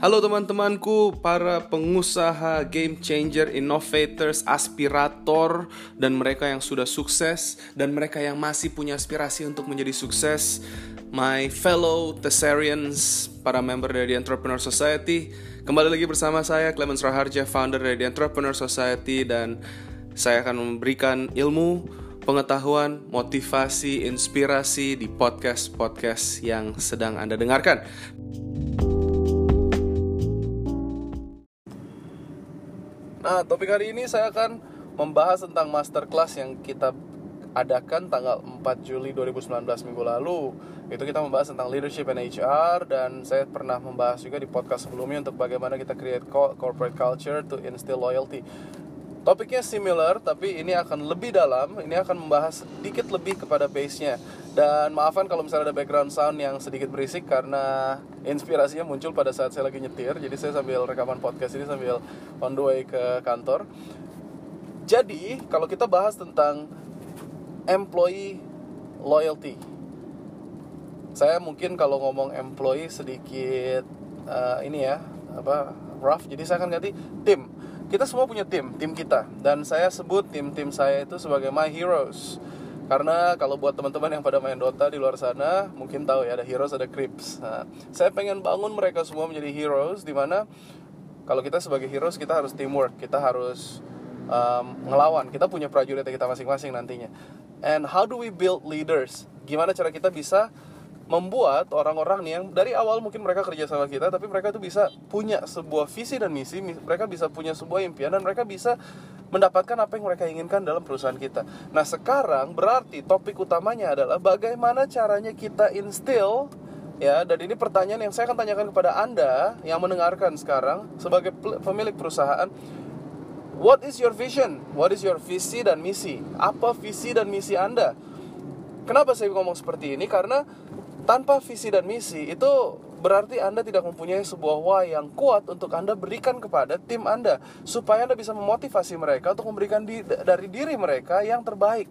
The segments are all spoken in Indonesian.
Halo teman-temanku, para pengusaha, game changer, innovators, aspirator, dan mereka yang sudah sukses, dan mereka yang masih punya aspirasi untuk menjadi sukses. My fellow Thessarians, para member dari The Entrepreneur Society, kembali lagi bersama saya, Clemens Raharja, founder dari The Entrepreneur Society, dan saya akan memberikan ilmu, pengetahuan, motivasi, inspirasi di podcast-podcast yang sedang Anda dengarkan. Nah, topik hari ini saya akan membahas tentang masterclass yang kita adakan tanggal 4 Juli 2019 minggu lalu. Itu kita membahas tentang leadership and HR dan saya pernah membahas juga di podcast sebelumnya untuk bagaimana kita create corporate culture to instill loyalty. Topiknya similar, tapi ini akan lebih dalam. Ini akan membahas sedikit lebih kepada base-nya. Dan maafkan kalau misalnya ada background sound yang sedikit berisik karena inspirasinya muncul pada saat saya lagi nyetir. Jadi saya sambil rekaman podcast ini sambil on the way ke kantor. Jadi, kalau kita bahas tentang employee loyalty. Saya mungkin kalau ngomong employee sedikit uh, ini ya, apa rough. Jadi saya akan ganti tim kita semua punya tim, tim kita. Dan saya sebut tim-tim saya itu sebagai my heroes. Karena kalau buat teman-teman yang pada main Dota di luar sana, mungkin tahu ya ada heroes, ada creeps. Nah, saya pengen bangun mereka semua menjadi heroes, di mana kalau kita sebagai heroes kita harus teamwork, kita harus um, ngelawan. Kita punya prajurit kita masing-masing nantinya. And how do we build leaders? Gimana cara kita bisa membuat orang-orang nih yang dari awal mungkin mereka kerja sama kita tapi mereka tuh bisa punya sebuah visi dan misi mereka bisa punya sebuah impian dan mereka bisa mendapatkan apa yang mereka inginkan dalam perusahaan kita. Nah sekarang berarti topik utamanya adalah bagaimana caranya kita instill ya dan ini pertanyaan yang saya akan tanyakan kepada anda yang mendengarkan sekarang sebagai pemilik perusahaan. What is your vision? What is your visi dan misi? Apa visi dan misi anda? Kenapa saya ngomong seperti ini? Karena tanpa visi dan misi itu berarti Anda tidak mempunyai sebuah why yang kuat untuk Anda berikan kepada tim Anda supaya Anda bisa memotivasi mereka untuk memberikan di, dari diri mereka yang terbaik.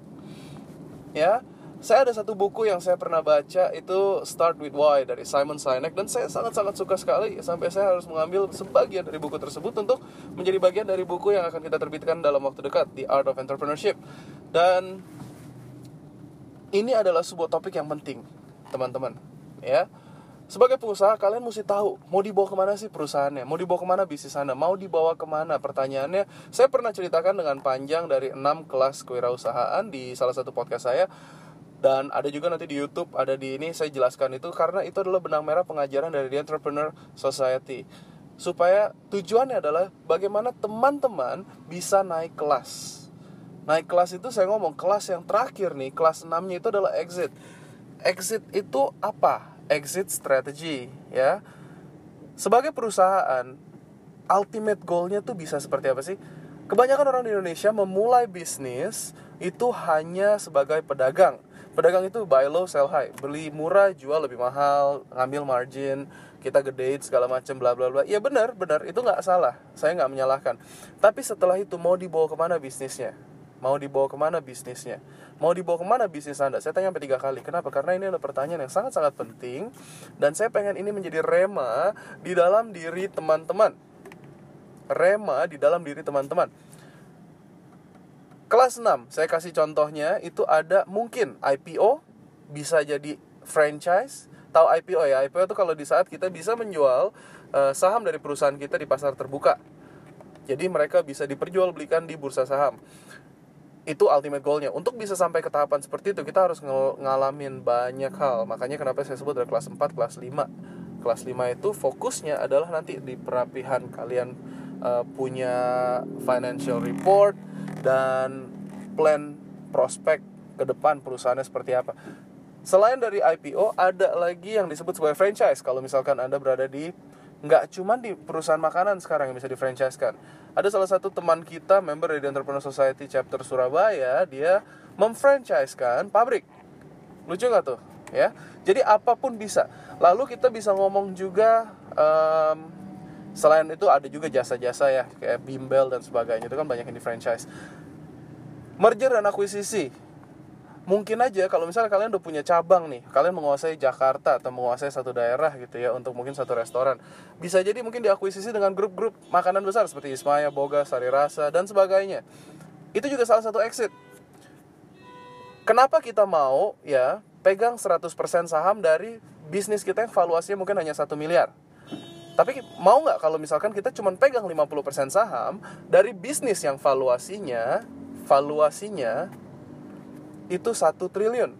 Ya. Saya ada satu buku yang saya pernah baca itu Start with Why dari Simon Sinek dan saya sangat-sangat suka sekali sampai saya harus mengambil sebagian dari buku tersebut untuk menjadi bagian dari buku yang akan kita terbitkan dalam waktu dekat The Art of Entrepreneurship. Dan ini adalah sebuah topik yang penting teman-teman ya. Sebagai pengusaha kalian mesti tahu mau dibawa ke mana sih perusahaannya? Mau dibawa ke mana bisnis anda? Mau dibawa ke mana? Pertanyaannya saya pernah ceritakan dengan panjang dari 6 kelas kewirausahaan di salah satu podcast saya. Dan ada juga nanti di YouTube ada di ini saya jelaskan itu karena itu adalah benang merah pengajaran dari The Entrepreneur Society. Supaya tujuannya adalah bagaimana teman-teman bisa naik kelas. Naik kelas itu saya ngomong kelas yang terakhir nih kelas 6 nya itu adalah exit exit itu apa? Exit strategy ya. Sebagai perusahaan, ultimate goalnya tuh bisa seperti apa sih? Kebanyakan orang di Indonesia memulai bisnis itu hanya sebagai pedagang. Pedagang itu buy low, sell high. Beli murah, jual lebih mahal, ngambil margin, kita gedein segala macam bla bla bla. Ya benar, benar, itu nggak salah. Saya nggak menyalahkan. Tapi setelah itu mau dibawa ke mana bisnisnya? Mau dibawa ke mana bisnisnya? Mau dibawa ke mana bisnis Anda? Saya tanya sampai tiga kali. Kenapa? Karena ini adalah pertanyaan yang sangat-sangat penting. Dan saya pengen ini menjadi rema di dalam diri teman-teman. Rema di dalam diri teman-teman. Kelas 6, saya kasih contohnya, itu ada mungkin IPO, bisa jadi franchise, tahu IPO ya IPO itu kalau di saat kita bisa menjual uh, saham dari perusahaan kita di pasar terbuka jadi mereka bisa diperjualbelikan di bursa saham itu ultimate goalnya. Untuk bisa sampai ke tahapan seperti itu kita harus ng ngalamin banyak hal. Makanya kenapa saya sebut dari kelas 4 kelas 5 kelas 5 itu fokusnya adalah nanti di perapihan kalian uh, punya financial report dan plan prospek ke depan perusahaannya seperti apa. Selain dari IPO ada lagi yang disebut sebagai franchise. Kalau misalkan anda berada di nggak cuma di perusahaan makanan sekarang yang bisa di franchise kan ada salah satu teman kita member dari Entrepreneur Society chapter Surabaya dia memfranchise kan pabrik. Lucu nggak tuh? Ya? Jadi apa pun bisa. Lalu kita bisa ngomong juga um, selain itu ada juga jasa-jasa ya kayak bimbel dan sebagainya itu kan banyak yang di franchise merger dan akuisisi mungkin aja kalau misalnya kalian udah punya cabang nih kalian menguasai Jakarta atau menguasai satu daerah gitu ya untuk mungkin satu restoran. Bisa jadi mungkin diakuisisi dengan grup-grup makanan besar seperti Ismaya, Boga, Sari Rasa dan sebagainya. Itu juga salah satu exit. Kenapa kita mau ya pegang 100% saham dari bisnis kita yang valuasinya mungkin hanya satu miliar? Tapi mau nggak kalau misalkan kita cuma pegang 50% saham dari bisnis yang valuasinya valuasinya itu satu triliun.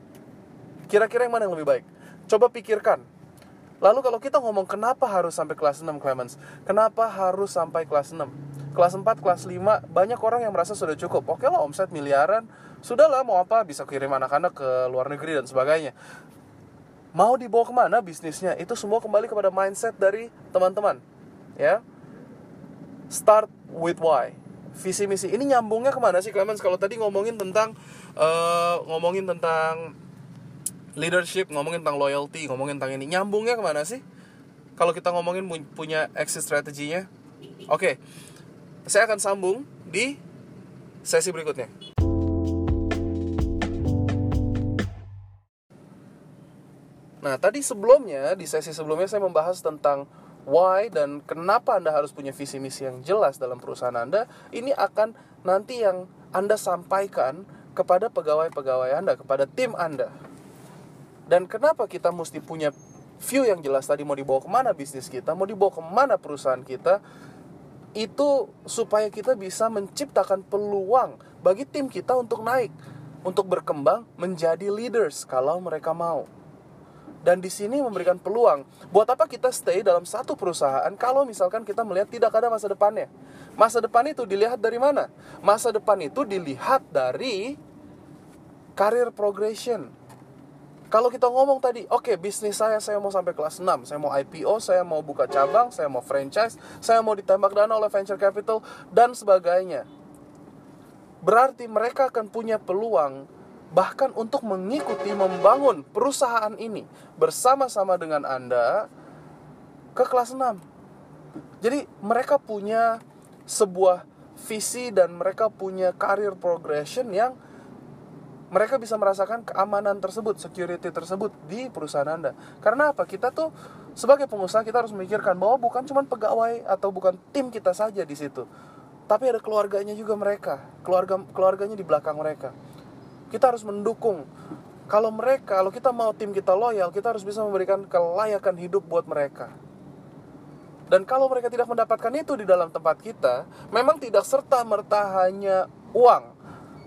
Kira-kira yang mana yang lebih baik? Coba pikirkan. Lalu kalau kita ngomong kenapa harus sampai kelas 6 Clemens? Kenapa harus sampai kelas 6? Kelas 4, kelas 5, banyak orang yang merasa sudah cukup. Oke lah omset miliaran, sudahlah mau apa bisa kirim anak-anak ke luar negeri dan sebagainya. Mau dibawa ke mana bisnisnya? Itu semua kembali kepada mindset dari teman-teman. Ya, Start with why visi misi ini nyambungnya ke mana sih Clemens? Kalau tadi ngomongin tentang uh, ngomongin tentang leadership ngomongin tentang loyalty ngomongin tentang ini nyambungnya ke mana sih? Kalau kita ngomongin punya exit strateginya oke okay. saya akan sambung di sesi berikutnya. Nah, tadi sebelumnya, di sesi sebelumnya saya membahas tentang why dan kenapa Anda harus punya visi misi yang jelas dalam perusahaan Anda, ini akan nanti yang Anda sampaikan kepada pegawai-pegawai Anda, kepada tim Anda. Dan kenapa kita mesti punya view yang jelas tadi mau dibawa ke mana bisnis kita, mau dibawa ke mana perusahaan kita, itu supaya kita bisa menciptakan peluang bagi tim kita untuk naik, untuk berkembang menjadi leaders kalau mereka mau dan di sini memberikan peluang. Buat apa kita stay dalam satu perusahaan kalau misalkan kita melihat tidak ada masa depannya? Masa depan itu dilihat dari mana? Masa depan itu dilihat dari career progression. Kalau kita ngomong tadi, oke okay, bisnis saya saya mau sampai kelas 6, saya mau IPO, saya mau buka cabang, saya mau franchise, saya mau ditembak dana oleh venture capital dan sebagainya. Berarti mereka akan punya peluang bahkan untuk mengikuti membangun perusahaan ini bersama-sama dengan Anda ke kelas 6. Jadi mereka punya sebuah visi dan mereka punya career progression yang mereka bisa merasakan keamanan tersebut, security tersebut di perusahaan Anda. Karena apa? Kita tuh sebagai pengusaha kita harus memikirkan bahwa bukan cuma pegawai atau bukan tim kita saja di situ. Tapi ada keluarganya juga mereka, keluarga keluarganya di belakang mereka. Kita harus mendukung. Kalau mereka, kalau kita mau tim kita loyal, kita harus bisa memberikan kelayakan hidup buat mereka. Dan kalau mereka tidak mendapatkan itu di dalam tempat kita, memang tidak serta-merta hanya uang.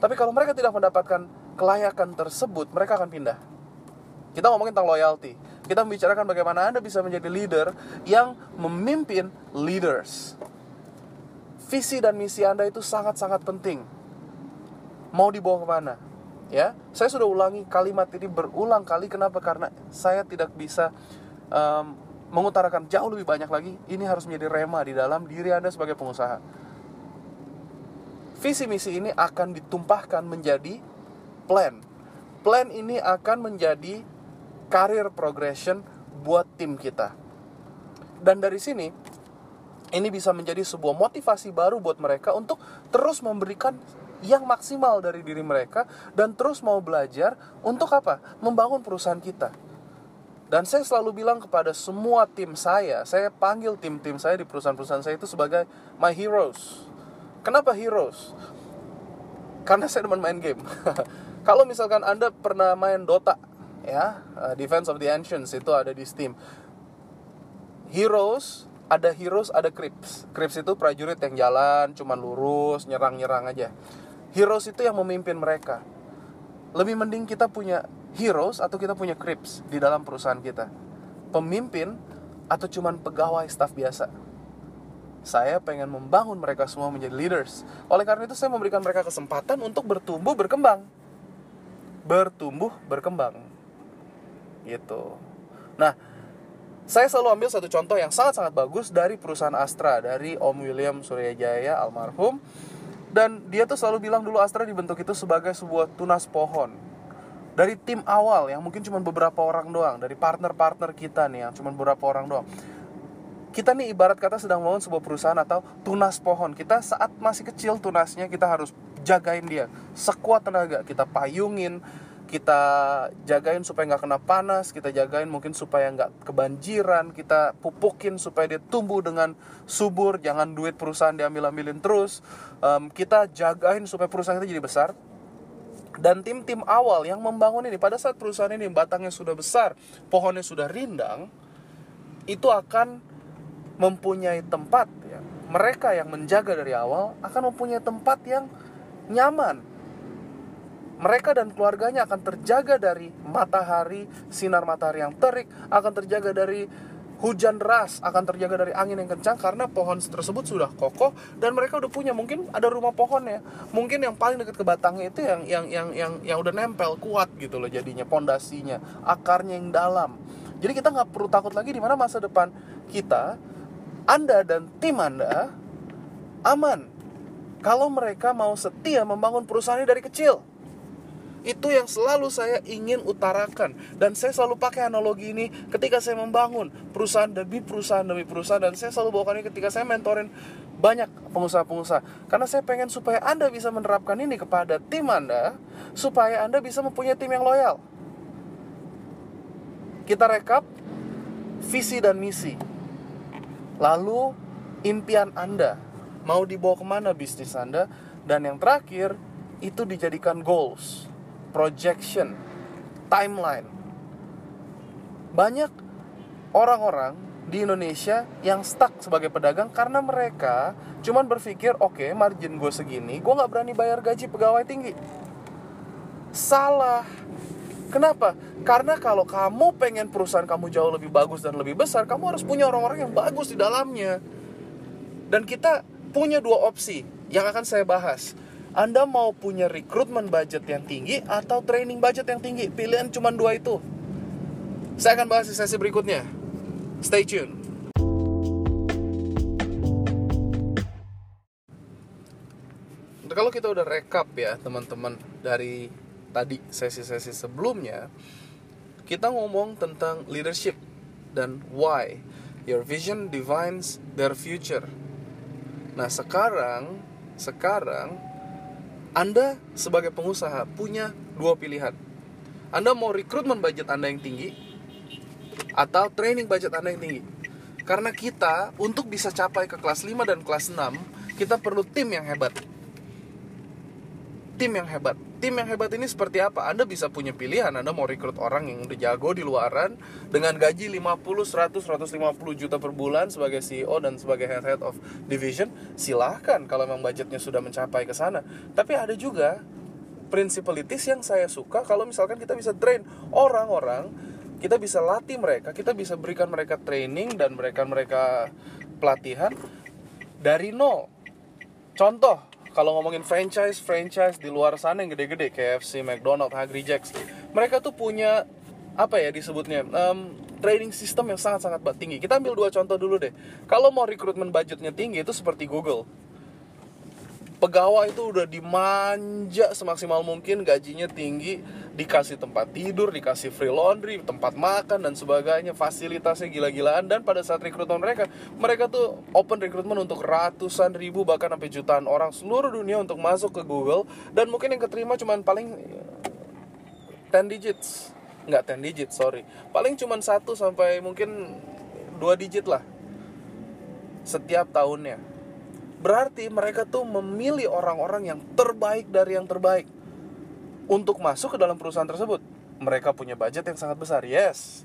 Tapi kalau mereka tidak mendapatkan kelayakan tersebut, mereka akan pindah. Kita ngomongin tentang loyalty. Kita membicarakan bagaimana Anda bisa menjadi leader yang memimpin leaders. Visi dan misi Anda itu sangat-sangat penting. Mau dibawa ke mana? Ya saya sudah ulangi kalimat ini berulang kali. Kenapa? Karena saya tidak bisa um, mengutarakan jauh lebih banyak lagi. Ini harus menjadi rema di dalam diri anda sebagai pengusaha. Visi misi ini akan ditumpahkan menjadi plan. Plan ini akan menjadi career progression buat tim kita. Dan dari sini ini bisa menjadi sebuah motivasi baru buat mereka untuk terus memberikan yang maksimal dari diri mereka dan terus mau belajar untuk apa? Membangun perusahaan kita. Dan saya selalu bilang kepada semua tim saya, saya panggil tim-tim saya di perusahaan-perusahaan saya itu sebagai my heroes. Kenapa heroes? Karena saya demen main game. Kalau misalkan Anda pernah main Dota, ya, uh, Defense of the Ancients itu ada di Steam. Heroes, ada heroes, ada creeps. Creeps itu prajurit yang jalan, cuman lurus, nyerang-nyerang aja heroes itu yang memimpin mereka. Lebih mending kita punya heroes atau kita punya creeps di dalam perusahaan kita. Pemimpin atau cuman pegawai staff biasa. Saya pengen membangun mereka semua menjadi leaders. Oleh karena itu saya memberikan mereka kesempatan untuk bertumbuh, berkembang. Bertumbuh, berkembang. Gitu. Nah, saya selalu ambil satu contoh yang sangat-sangat bagus dari perusahaan Astra, dari Om William Suryajaya almarhum dan dia tuh selalu bilang dulu Astra dibentuk itu sebagai sebuah tunas pohon. Dari tim awal yang mungkin cuma beberapa orang doang dari partner-partner kita nih yang cuma beberapa orang doang. Kita nih ibarat kata sedang membangun sebuah perusahaan atau tunas pohon. Kita saat masih kecil tunasnya kita harus jagain dia. Sekuat tenaga kita payungin kita jagain supaya nggak kena panas kita jagain mungkin supaya nggak kebanjiran kita pupukin supaya dia tumbuh dengan subur jangan duit perusahaan diambil ambilin terus. Um, kita jagain supaya perusahaan kita jadi besar. Dan tim-tim awal yang membangun ini pada saat perusahaan ini batangnya sudah besar pohonnya sudah rindang itu akan mempunyai tempat ya. mereka yang menjaga dari awal akan mempunyai tempat yang nyaman mereka dan keluarganya akan terjaga dari matahari, sinar matahari yang terik, akan terjaga dari hujan deras, akan terjaga dari angin yang kencang karena pohon tersebut sudah kokoh dan mereka udah punya mungkin ada rumah pohon ya. Mungkin yang paling dekat ke batangnya itu yang yang yang yang yang udah nempel kuat gitu loh jadinya pondasinya, akarnya yang dalam. Jadi kita nggak perlu takut lagi di mana masa depan kita, Anda dan tim Anda aman kalau mereka mau setia membangun perusahaannya dari kecil. Itu yang selalu saya ingin utarakan. Dan saya selalu pakai analogi ini ketika saya membangun perusahaan demi perusahaan demi perusahaan. Dan saya selalu bawakan ini ketika saya mentorin banyak pengusaha-pengusaha. Karena saya pengen supaya Anda bisa menerapkan ini kepada tim Anda supaya Anda bisa mempunyai tim yang loyal. Kita rekap visi dan misi. Lalu impian Anda mau dibawa ke mana bisnis Anda? Dan yang terakhir itu dijadikan goals projection, timeline. Banyak orang-orang di Indonesia yang stuck sebagai pedagang karena mereka cuman berpikir, oke okay, margin gue segini, gue nggak berani bayar gaji pegawai tinggi. Salah. Kenapa? Karena kalau kamu pengen perusahaan kamu jauh lebih bagus dan lebih besar, kamu harus punya orang-orang yang bagus di dalamnya. Dan kita punya dua opsi yang akan saya bahas. Anda mau punya rekrutmen budget yang tinggi atau training budget yang tinggi? Pilihan cuma dua itu. Saya akan bahas di sesi berikutnya. Stay tune. Kalau kita udah rekap ya teman-teman dari tadi sesi-sesi sebelumnya, kita ngomong tentang leadership dan why your vision defines their future. Nah sekarang, sekarang anda sebagai pengusaha punya dua pilihan. Anda mau rekrutmen budget Anda yang tinggi atau training budget Anda yang tinggi. Karena kita untuk bisa capai ke kelas 5 dan kelas 6, kita perlu tim yang hebat tim yang hebat. Tim yang hebat ini seperti apa? Anda bisa punya pilihan, Anda mau rekrut orang yang udah jago di luaran dengan gaji 50, 100, 150 juta per bulan sebagai CEO dan sebagai head of division, silahkan kalau memang budgetnya sudah mencapai ke sana. Tapi ada juga principalities yang saya suka kalau misalkan kita bisa train orang-orang, kita bisa latih mereka, kita bisa berikan mereka training dan berikan mereka pelatihan dari nol. Contoh, kalau ngomongin franchise franchise di luar sana yang gede-gede KFC, McDonald, Hungry Jacks, mereka tuh punya apa ya disebutnya um, trading system yang sangat-sangat tinggi. Kita ambil dua contoh dulu deh. Kalau mau rekrutmen budgetnya tinggi itu seperti Google pegawai itu udah dimanja semaksimal mungkin gajinya tinggi dikasih tempat tidur dikasih free laundry tempat makan dan sebagainya fasilitasnya gila-gilaan. Dan pada saat rekrutmen mereka mereka tuh open rekrutmen untuk ratusan ribu bahkan sampai jutaan orang seluruh dunia untuk masuk ke Google. Dan mungkin yang keterima cuman paling 10 digits. Nggak 10 digit sorry. Paling cuman satu sampai mungkin dua digit lah setiap tahunnya Berarti mereka tuh memilih orang-orang yang terbaik dari yang terbaik untuk masuk ke dalam perusahaan tersebut. Mereka punya budget yang sangat besar, yes.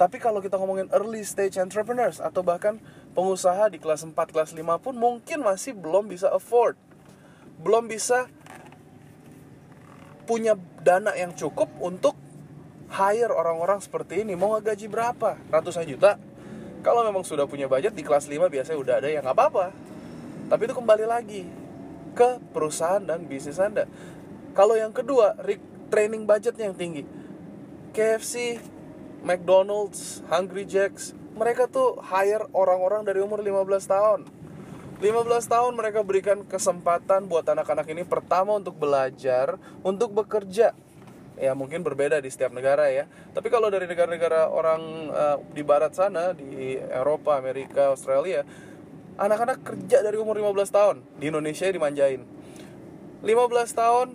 Tapi kalau kita ngomongin early stage entrepreneurs atau bahkan pengusaha di kelas 4, kelas 5 pun mungkin masih belum bisa afford. Belum bisa punya dana yang cukup untuk hire orang-orang seperti ini. Mau gaji berapa? Ratusan juta? Kalau memang sudah punya budget di kelas 5 biasanya udah ada ya nggak apa-apa tapi itu kembali lagi ke perusahaan dan bisnis Anda. Kalau yang kedua, training budgetnya yang tinggi. KFC, McDonald's, Hungry Jacks, mereka tuh hire orang-orang dari umur 15 tahun. 15 tahun mereka berikan kesempatan buat anak-anak ini pertama untuk belajar, untuk bekerja. Ya mungkin berbeda di setiap negara ya. Tapi kalau dari negara-negara orang uh, di barat sana, di Eropa, Amerika, Australia, anak-anak kerja dari umur 15 tahun. Di Indonesia dimanjain. 15 tahun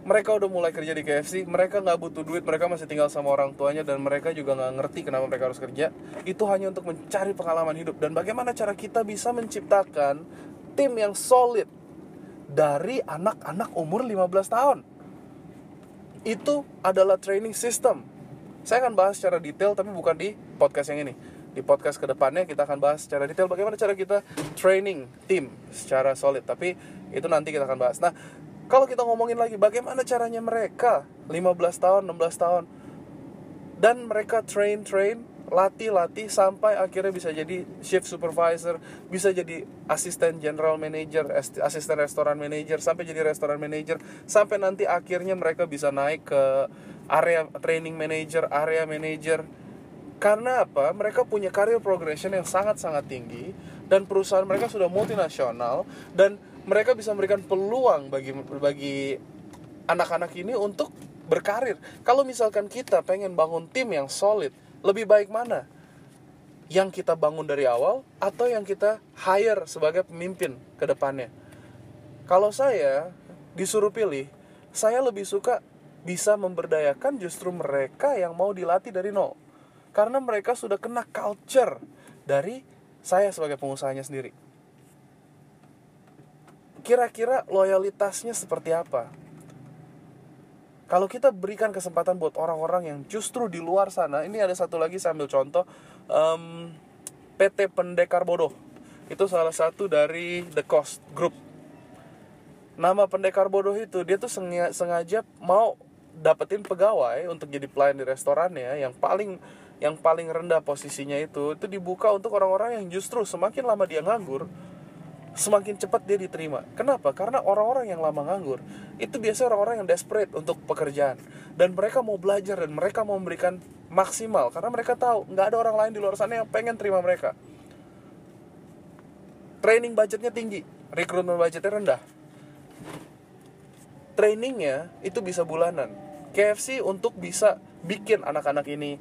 mereka udah mulai kerja di KFC mereka nggak butuh duit mereka masih tinggal sama orang tuanya dan mereka juga nggak ngerti kenapa mereka harus kerja. Itu hanya untuk mencari pengalaman hidup. Dan bagaimana cara kita bisa menciptakan tim yang solid dari anak-anak umur 15 tahun? Itu adalah training system. Saya akan bahas secara detail tapi bukan di podcast yang ini di podcast ke depannya kita akan bahas secara detail bagaimana cara kita training tim secara solid tapi itu nanti kita akan bahas nah kalau kita ngomongin lagi bagaimana caranya mereka 15 tahun, 16 tahun dan mereka train train latih latih sampai akhirnya bisa jadi shift supervisor, bisa jadi asisten general manager, asisten restoran manager, sampai jadi restoran manager, sampai nanti akhirnya mereka bisa naik ke area training manager, area manager. Karena apa? Mereka punya career progression yang sangat-sangat tinggi dan perusahaan mereka sudah multinasional dan mereka bisa memberikan peluang bagi bagi anak-anak ini untuk berkarir. Kalau misalkan kita pengen bangun tim yang solid, lebih baik mana? Yang kita bangun dari awal atau yang kita hire sebagai pemimpin ke depannya? Kalau saya disuruh pilih, saya lebih suka bisa memberdayakan justru mereka yang mau dilatih dari nol. Karena mereka sudah kena culture dari saya sebagai pengusahanya sendiri kira-kira loyalitasnya seperti apa? Kalau kita berikan kesempatan buat orang-orang yang justru di luar sana, ini ada satu lagi sambil contoh, um, PT Pendekar Bodoh. Itu salah satu dari The Cost Group. Nama Pendekar Bodoh itu, dia tuh sengaja mau dapetin pegawai untuk jadi pelayan di restorannya yang paling yang paling rendah posisinya itu itu dibuka untuk orang-orang yang justru semakin lama dia nganggur semakin cepat dia diterima. Kenapa? Karena orang-orang yang lama nganggur itu biasanya orang-orang yang desperate untuk pekerjaan dan mereka mau belajar dan mereka mau memberikan maksimal karena mereka tahu nggak ada orang lain di luar sana yang pengen terima mereka. Training budgetnya tinggi, rekrutmen budgetnya rendah. Trainingnya itu bisa bulanan. KFC untuk bisa bikin anak-anak ini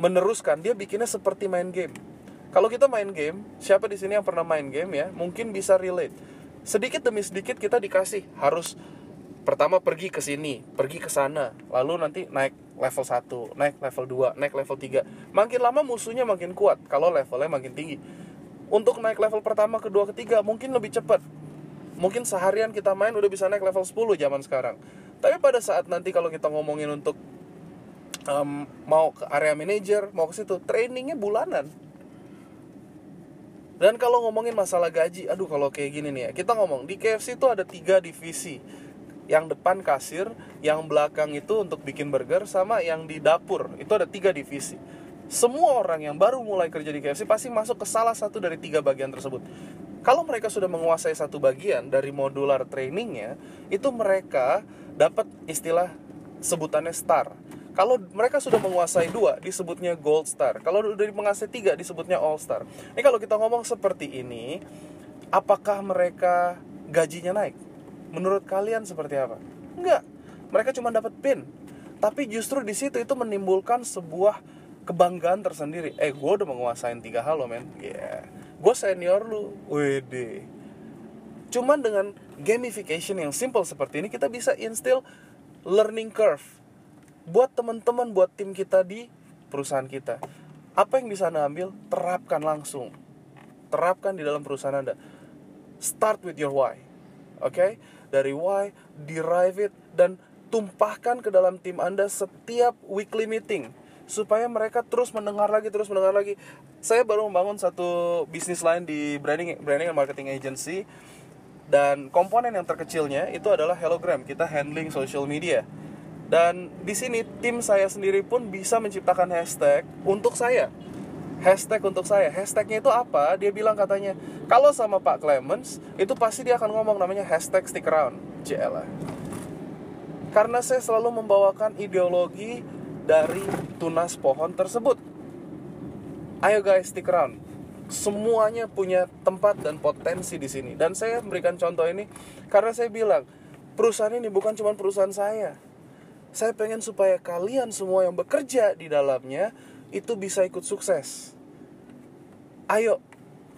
meneruskan dia bikinnya seperti main game kalau kita main game, siapa di sini yang pernah main game ya, mungkin bisa relate. Sedikit demi sedikit kita dikasih harus pertama pergi ke sini, pergi ke sana, lalu nanti naik level 1, naik level 2, naik level 3. Makin lama musuhnya makin kuat kalau levelnya makin tinggi. Untuk naik level pertama, kedua, ketiga mungkin lebih cepat. Mungkin seharian kita main udah bisa naik level 10 zaman sekarang. Tapi pada saat nanti kalau kita ngomongin untuk um, mau ke area manager, mau ke situ, trainingnya bulanan dan kalau ngomongin masalah gaji, aduh kalau kayak gini nih ya, kita ngomong di KFC itu ada tiga divisi. Yang depan kasir, yang belakang itu untuk bikin burger, sama yang di dapur. Itu ada tiga divisi. Semua orang yang baru mulai kerja di KFC pasti masuk ke salah satu dari tiga bagian tersebut. Kalau mereka sudah menguasai satu bagian dari modular trainingnya, itu mereka dapat istilah sebutannya star kalau mereka sudah menguasai dua, disebutnya gold star. Kalau sudah menguasai tiga, disebutnya all star. Ini kalau kita ngomong seperti ini, apakah mereka gajinya naik? Menurut kalian seperti apa? Enggak. Mereka cuma dapat pin. Tapi justru di situ itu menimbulkan sebuah kebanggaan tersendiri. Eh, gue udah menguasai tiga hal loh, men. Yeah. Gue senior lu. Wede. Cuman dengan gamification yang simple seperti ini, kita bisa instill learning curve buat teman-teman buat tim kita di perusahaan kita. Apa yang bisa anda ambil? Terapkan langsung. Terapkan di dalam perusahaan anda. Start with your why oke? Okay? dari why derive it dan tumpahkan ke dalam tim anda setiap weekly meeting supaya mereka terus mendengar lagi terus mendengar lagi. Saya baru membangun satu bisnis lain di branding branding and marketing agency dan komponen yang terkecilnya itu adalah Hellogram kita handling social media dan di sini tim saya sendiri pun bisa menciptakan hashtag untuk saya. Hashtag untuk saya. Hashtagnya itu apa? Dia bilang katanya, kalau sama Pak Clemens, itu pasti dia akan ngomong namanya hashtag stick around. JLA. Karena saya selalu membawakan ideologi dari tunas pohon tersebut. Ayo guys, stick around. Semuanya punya tempat dan potensi di sini. Dan saya memberikan contoh ini karena saya bilang, perusahaan ini bukan cuma perusahaan saya saya pengen supaya kalian semua yang bekerja di dalamnya itu bisa ikut sukses. Ayo,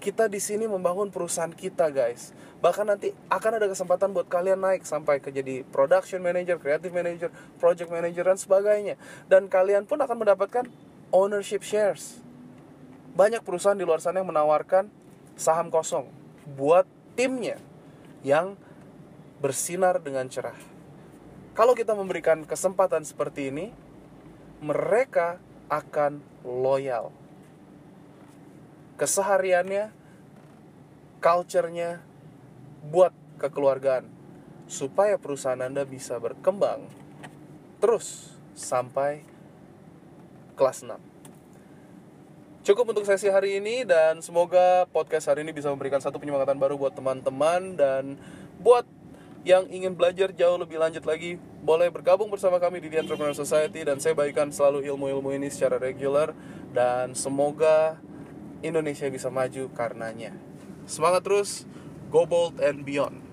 kita di sini membangun perusahaan kita, guys. bahkan nanti akan ada kesempatan buat kalian naik sampai ke jadi production manager, creative manager, project manager dan sebagainya. Dan kalian pun akan mendapatkan ownership shares. Banyak perusahaan di luar sana yang menawarkan saham kosong buat timnya yang bersinar dengan cerah. Kalau kita memberikan kesempatan seperti ini, mereka akan loyal. Kesehariannya, culture-nya, buat kekeluargaan. Supaya perusahaan Anda bisa berkembang terus sampai kelas 6. Cukup untuk sesi hari ini dan semoga podcast hari ini bisa memberikan satu penyemangatan baru buat teman-teman dan buat yang ingin belajar jauh lebih lanjut lagi boleh bergabung bersama kami di The Entrepreneur Society dan saya bagikan selalu ilmu-ilmu ini secara regular dan semoga Indonesia bisa maju karenanya. Semangat terus, go bold and beyond.